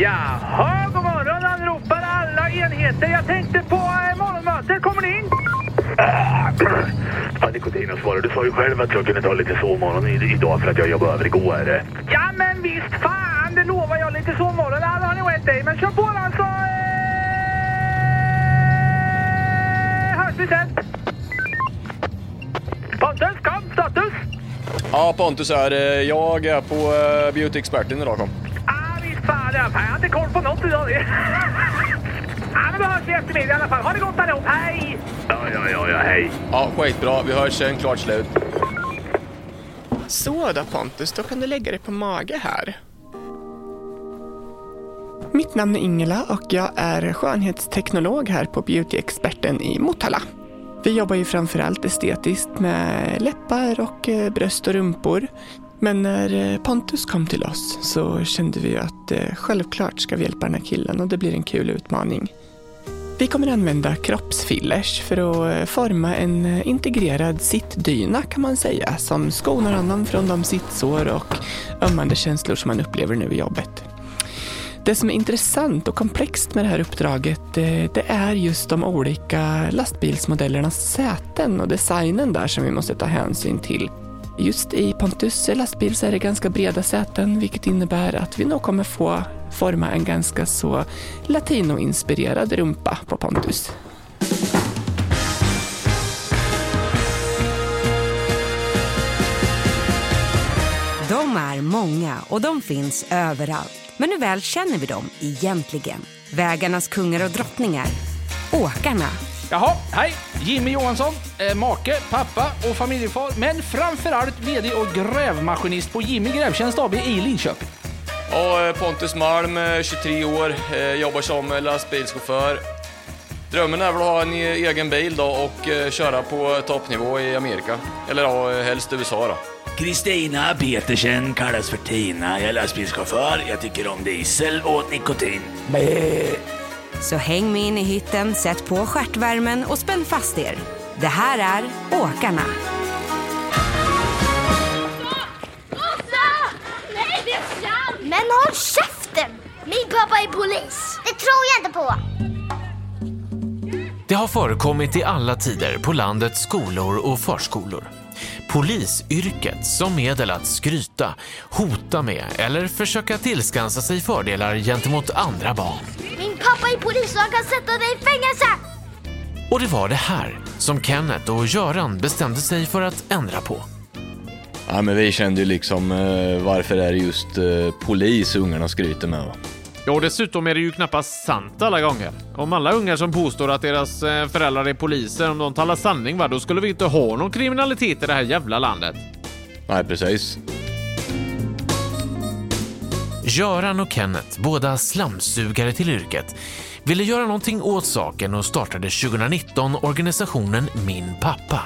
Jaha, god morgon anropar alla enheter. Jag tänkte på eh, morgonmötet. Kommer ni in? Fan Nikotina svarar, du sa ju själv att jag kunde ta lite sovmorgon idag för att jag jobbade över igår. Ja, men visst fan, det lovar jag. Lite sovmorgon. Ja, det har ni rätt i. Men kör på då så... Eh... Hörs vi sen. Pontus, kom. Status? Ja, Pontus här. Eh, Jag är på uh, Beauty-experten idag kom. Fan. Jag har inte koll på något idag. Ja, men då hörs vi i eftermiddag i alla fall. Ha det gott allihop. Hej! Ja, ja, ja, ja, hej. Ja, skitbra. Vi hörs sen. Klart slut. Så då Pontus, då kan du lägga dig på mage här. Mitt namn är Ingela och jag är skönhetsteknolog här på Beauty-experten i Motala. Vi jobbar ju framförallt estetiskt med läppar och eh, bröst och rumpor. Men när eh, Pontus kom till oss så kände vi att eh, självklart ska vi hjälpa den här killen och det blir en kul utmaning. Vi kommer använda kroppsfillers för att eh, forma en integrerad sittdyna kan man säga som skonar honom från de sittsår och ömmande känslor som han upplever nu i jobbet. Det som är intressant och komplext med det här uppdraget det är just de olika lastbilsmodellernas säten och designen där som vi måste ta hänsyn till. Just i Pontus lastbil så är det ganska breda säten vilket innebär att vi nog kommer få forma en ganska så latinoinspirerad rumpa på Pontus. De är många och de finns överallt. Men hur väl känner vi dem egentligen? Vägarnas kungar och drottningar. Åkarna. Jaha, hej! Jimmy Johansson, eh, make, pappa och familjefar, men framförallt VD och grävmaskinist på Jimmy Grävtjänst AB i Linköping. Ja, eh, Pontus Malm, eh, 23 år, eh, jobbar som lastbilschaufför. Drömmen är väl att ha en e- egen bil då och köra på toppnivå i Amerika. Eller ja, helst USA då. Kristina Petersen kallas för Tina. Jag är lastbilschaufför. Jag tycker om diesel och nikotin. Så häng med in i hytten, sätt på stjärtvärmen och spänn fast er. Det här är Åkarna. Rosa! Nej, det är sant! Men håll käften! Min pappa är polis. Det tror jag inte på. Det har förekommit i alla tider på landets skolor och förskolor. Polisyrket som medel att skryta, hota med eller försöka tillskansa sig fördelar gentemot andra barn. Pappa är polis och han kan sätta dig i fängelse. Och det var det här som Kenneth och Göran bestämde sig för att ändra på. Ja, men vi kände ju liksom eh, varför är det just eh, polis ungarna skryter med va? Ja, och dessutom är det ju knappast sant alla gånger. Om alla ungar som påstår att deras eh, föräldrar är poliser, om de talar sanning, va, då skulle vi inte ha någon kriminalitet i det här jävla landet. Nej, precis. Göran och Kenneth, båda slamsugare till yrket, ville göra någonting åt saken och startade 2019 organisationen Min pappa.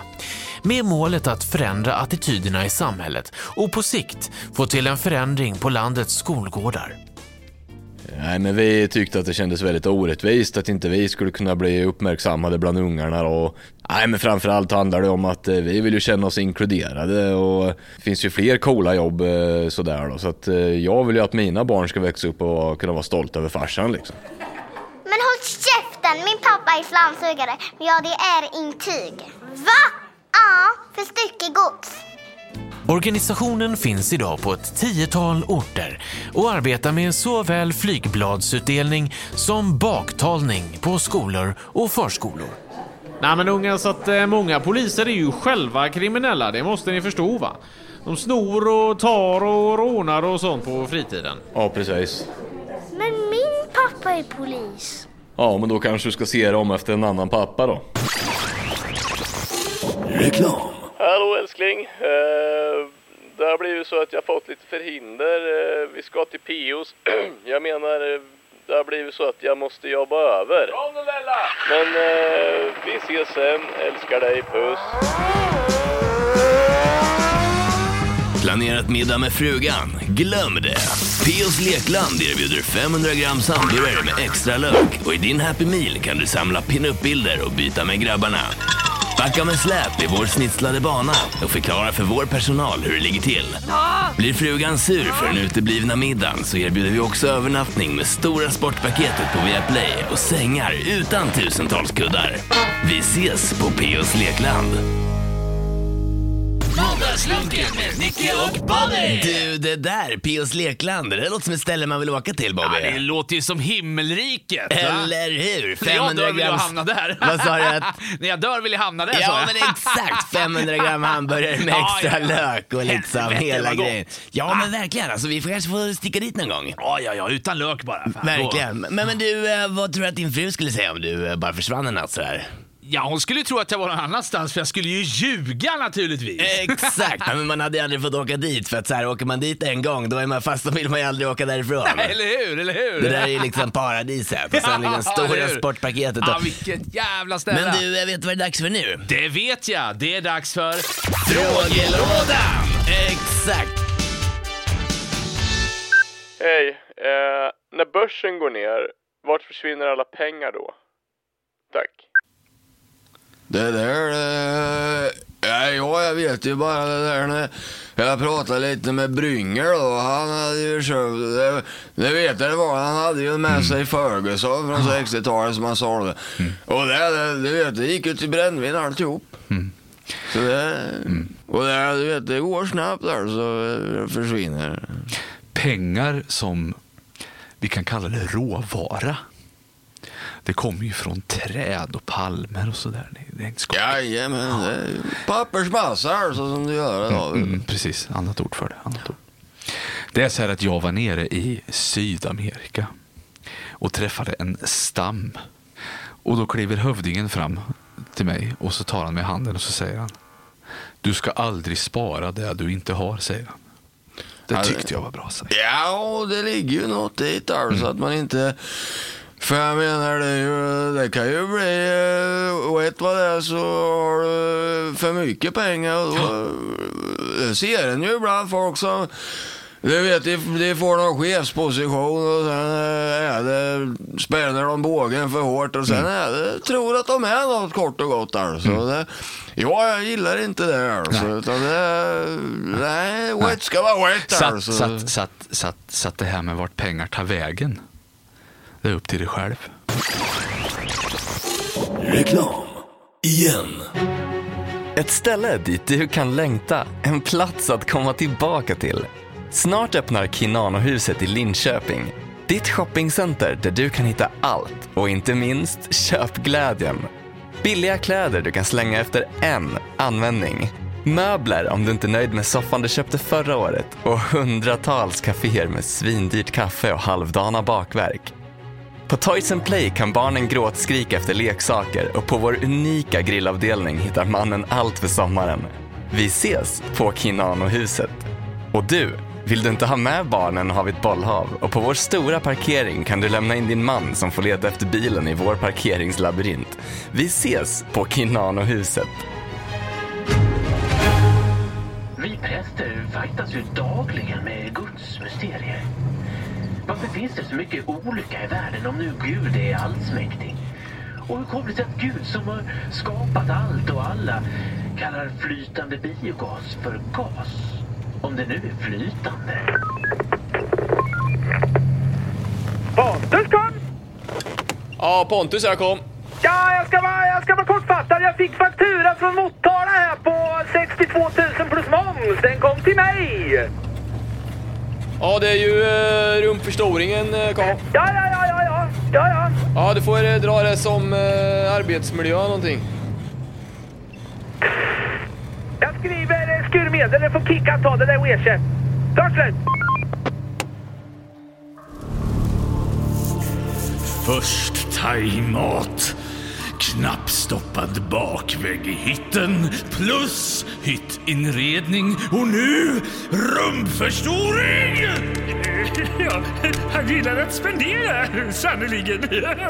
Med målet att förändra attityderna i samhället och på sikt få till en förändring på landets skolgårdar. Nej, men vi tyckte att det kändes väldigt orättvist att inte vi skulle kunna bli uppmärksammade bland ungarna och Nej, men framförallt handlar det om att eh, vi vill ju känna oss inkluderade och det finns ju fler coola jobb eh, sådär då. Så att eh, jag vill ju att mina barn ska växa upp och kunna vara stolta över farsan liksom. Men håll käften! Min pappa är slamsugare. Ja, det är intyg. Va? Ja, för styckegods. Organisationen finns idag på ett tiotal orter och arbetar med såväl flygbladsutdelning som baktalning på skolor och förskolor. Nej men unga, så att eh, många poliser är ju själva kriminella, det måste ni förstå va? De snor och tar och rånar och sånt på fritiden. Ja, precis. Men min pappa är polis. Ja, men då kanske du ska se dig om efter en annan pappa då. Reklam. Hallå älskling. Eh, det har blivit så att jag fått lite förhinder. Eh, vi ska till Pios. jag menar, eh, det har blivit så att jag måste jobba över. Men vi ses sen. Älskar dig. Puss. Planerat middag med frugan? Glöm det! Pios Lekland erbjuder 500 gram samburgare med extra lök och i din Happy Meal kan du samla pinup-bilder och byta med grabbarna. Backa med släp i vår snitslade bana och förklara för vår personal hur det ligger till. Blir frugan sur för den uteblivna middagen så erbjuder vi också övernattning med stora sportpaketet på Viaplay och sängar utan tusentals kuddar. Vi ses på Peos Lekland. Måndagslunken med Nicky och Bobby! Du, det där, Peos Lekland, det låter som ett ställe man vill åka till Bobby. Ja, det låter ju som himmelriket. va? Eller hur? När jag 500 dör vill jag grams... hamna där. Vad sa du? Att... När jag dör vill jag hamna där Ja men exakt, 500 gram hamburgare med extra ja, ja. lök och liksom Helvete, hela grejen. Ja men verkligen, alltså, vi får kanske få sticka dit någon gång. Ja, ja, ja, utan lök bara. Fan, Verkligen. då- Men, men du, eh, vad tror du att din fru skulle säga om du eh, bara försvann en natt sådär? Ja, hon skulle tro att jag var någon annanstans för jag skulle ju ljuga naturligtvis. Exakt, men man hade ju aldrig fått åka dit för att så här, åker man dit en gång då är man fast, då vill man ju aldrig åka därifrån. Nej, eller hur, eller hur? Det där är ju liksom paradiset och sen liksom Ja, stora sportpaketet. Ja, Och... vilket jävla ställe. Men du, jag vet vad det är dags för nu? Det vet jag. Det är dags för... Frågelådan! Exakt! Hej, eh, när börsen går ner, vart försvinner alla pengar då? Tack. Det där, eh, ja, ja, jag vet ju bara det där när jag pratade lite med Brynger då. Han hade ju köpt, det, det vet jag det var, han hade ju med sig Ferguson från 60-talet som han sålde. Och det, det, du vet, det gick ju till brännvin alltihop. Så det, och det, du vet, det går snabbt där så det försvinner. pengar som vi kan kalla det råvara. Det kommer ju från träd och palmer och sådär. Det är. Jajamän, det är ju pappersmassa alltså som du gör idag. Mm, precis, annat ord för det. Annat ord. Det är så här att jag var nere i Sydamerika och träffade en stam. Och då kliver hövdingen fram till mig och så tar han mig i handen och så säger han Du ska aldrig spara det du inte har, säger han. Det det- tyckte jag var bra sagt. Ja, och det ligger ju något dit alltså att man inte... För jag menar, det, ju, det kan ju bli... eh, Vet vad det är så har du för mycket pengar. Och då... Det ser en ju ibland folk som... Du vet, de, de får någon chefsposition och sen eh, är det, spänner de bågen för hårt och sen är det, tror att de är något kort och gott alltså. Det, ja, jag gillar inte det alltså. Utan det, nej, wet ska vara wet alltså. så, att, så, att, så, att, så att det här med vart pengar tar vägen, det är upp till dig själv. Reklam. Igen. Ett ställe dit du kan längta, en plats att komma tillbaka till. Snart öppnar Kinano-huset i Linköping. Ditt shoppingcenter där du kan hitta allt och inte minst köpglädjen. Billiga kläder du kan slänga efter en användning. Möbler om du inte är nöjd med soffan du köpte förra året och hundratals kaféer med svindyrt kaffe och halvdana bakverk. På Toys and Play kan barnen gråtskrika efter leksaker och på vår unika grillavdelning hittar mannen allt för sommaren. Vi ses på Kinano-huset. Och du, vill du inte ha med barnen har vi ett bollhav och på vår stora parkering kan du lämna in din man som får leta efter bilen i vår parkeringslabyrint. Vi ses på Kinano-huset. Vi präster fightas ju dagligen med Guds mysterier. Varför finns det så mycket olycka i världen om nu Gud är allsmäktig? Och hur kommer det sig att Gud som har skapat allt och alla kallar flytande biogas för gas? Om det nu är flytande. Pontus kom! Ja, Pontus jag kom. Ja, jag ska vara, jag ska vara kortfattad. Jag fick faktura från Motala här på 62 000 plus moms. Den kom till mig. Ja, det är ju eh, rumpförstoringen, eh, Karl. Ja, ja, ja, ja, ja. Ja, ja. Ja, du får eh, dra det som eh, arbetsmiljö någonting. Jag skriver eh, skurmedel. Det får Kickan ta. Det där är erkänt. Klart slut. Först thaimat. Knappstoppad bakvägg i hytten plus hyttinredning och nu rumpförstoring! Ja, han gillar att spendera, sannerligen.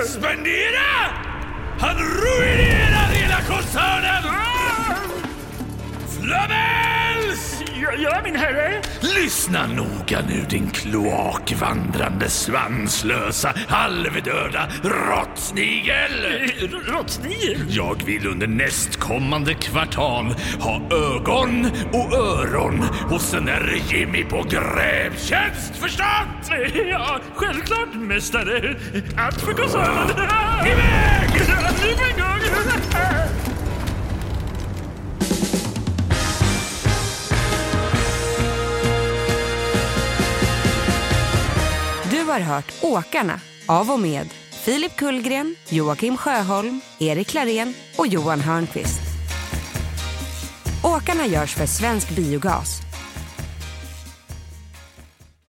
Spendera? Han ruinerar hela koncernen! Flamels! Ja, ja, min herre. Lyssna noga nu din kloakvandrande svanslösa halvdöda råttsnigel! Råttsnigel? Jag vill under nästkommande kvartal ha ögon och öron hos den där Jimmy på grävtjänst, förstått? Ja, självklart, mästare. Allt för koncernen. Iväg! Nu på en gång! Har hört Åkarna av och med Filip Kullgren, Joakim Sjöholm, Erik Larén och Johan Hörnqvist. Åkarna görs för Svensk Biogas